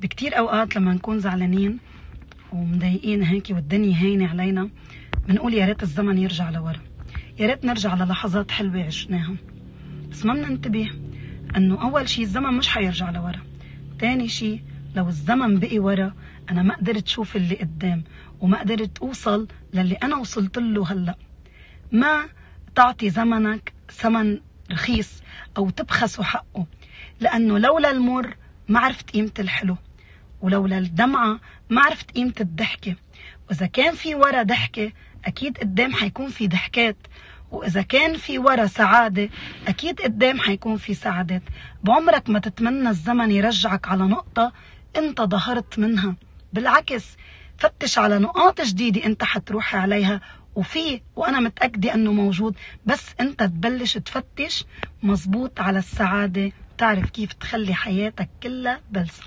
بكتير أوقات لما نكون زعلانين ومضايقين هيك والدنيا هينة علينا بنقول يا ريت الزمن يرجع لورا. يا ريت نرجع للحظات حلوة عشناها. بس ما بننتبه إنه أول شيء الزمن مش حيرجع لورا. تاني شيء لو الزمن بقي ورا أنا ما قدرت أشوف اللي قدام وما قدرت أوصل للي أنا وصلت له هلأ. ما تعطي زمنك ثمن رخيص أو تبخسه حقه لأنه لولا المر ما عرفت قيمة الحلو. ولولا الدمعة ما عرفت قيمة الضحكه وإذا كان في ورا ضحكه أكيد قدام حيكون في ضحكات. وإذا كان في ورا سعادة أكيد قدام حيكون في سعادات. بعمرك ما تتمنى الزمن يرجعك على نقطة أنت ظهرت منها. بالعكس فتش على نقاط جديدة أنت حتروح عليها. وفي وأنا متأكدة أنه موجود. بس أنت تبلش تفتش مزبوط على السعادة. تعرف كيف تخلي حياتك كلها بلسم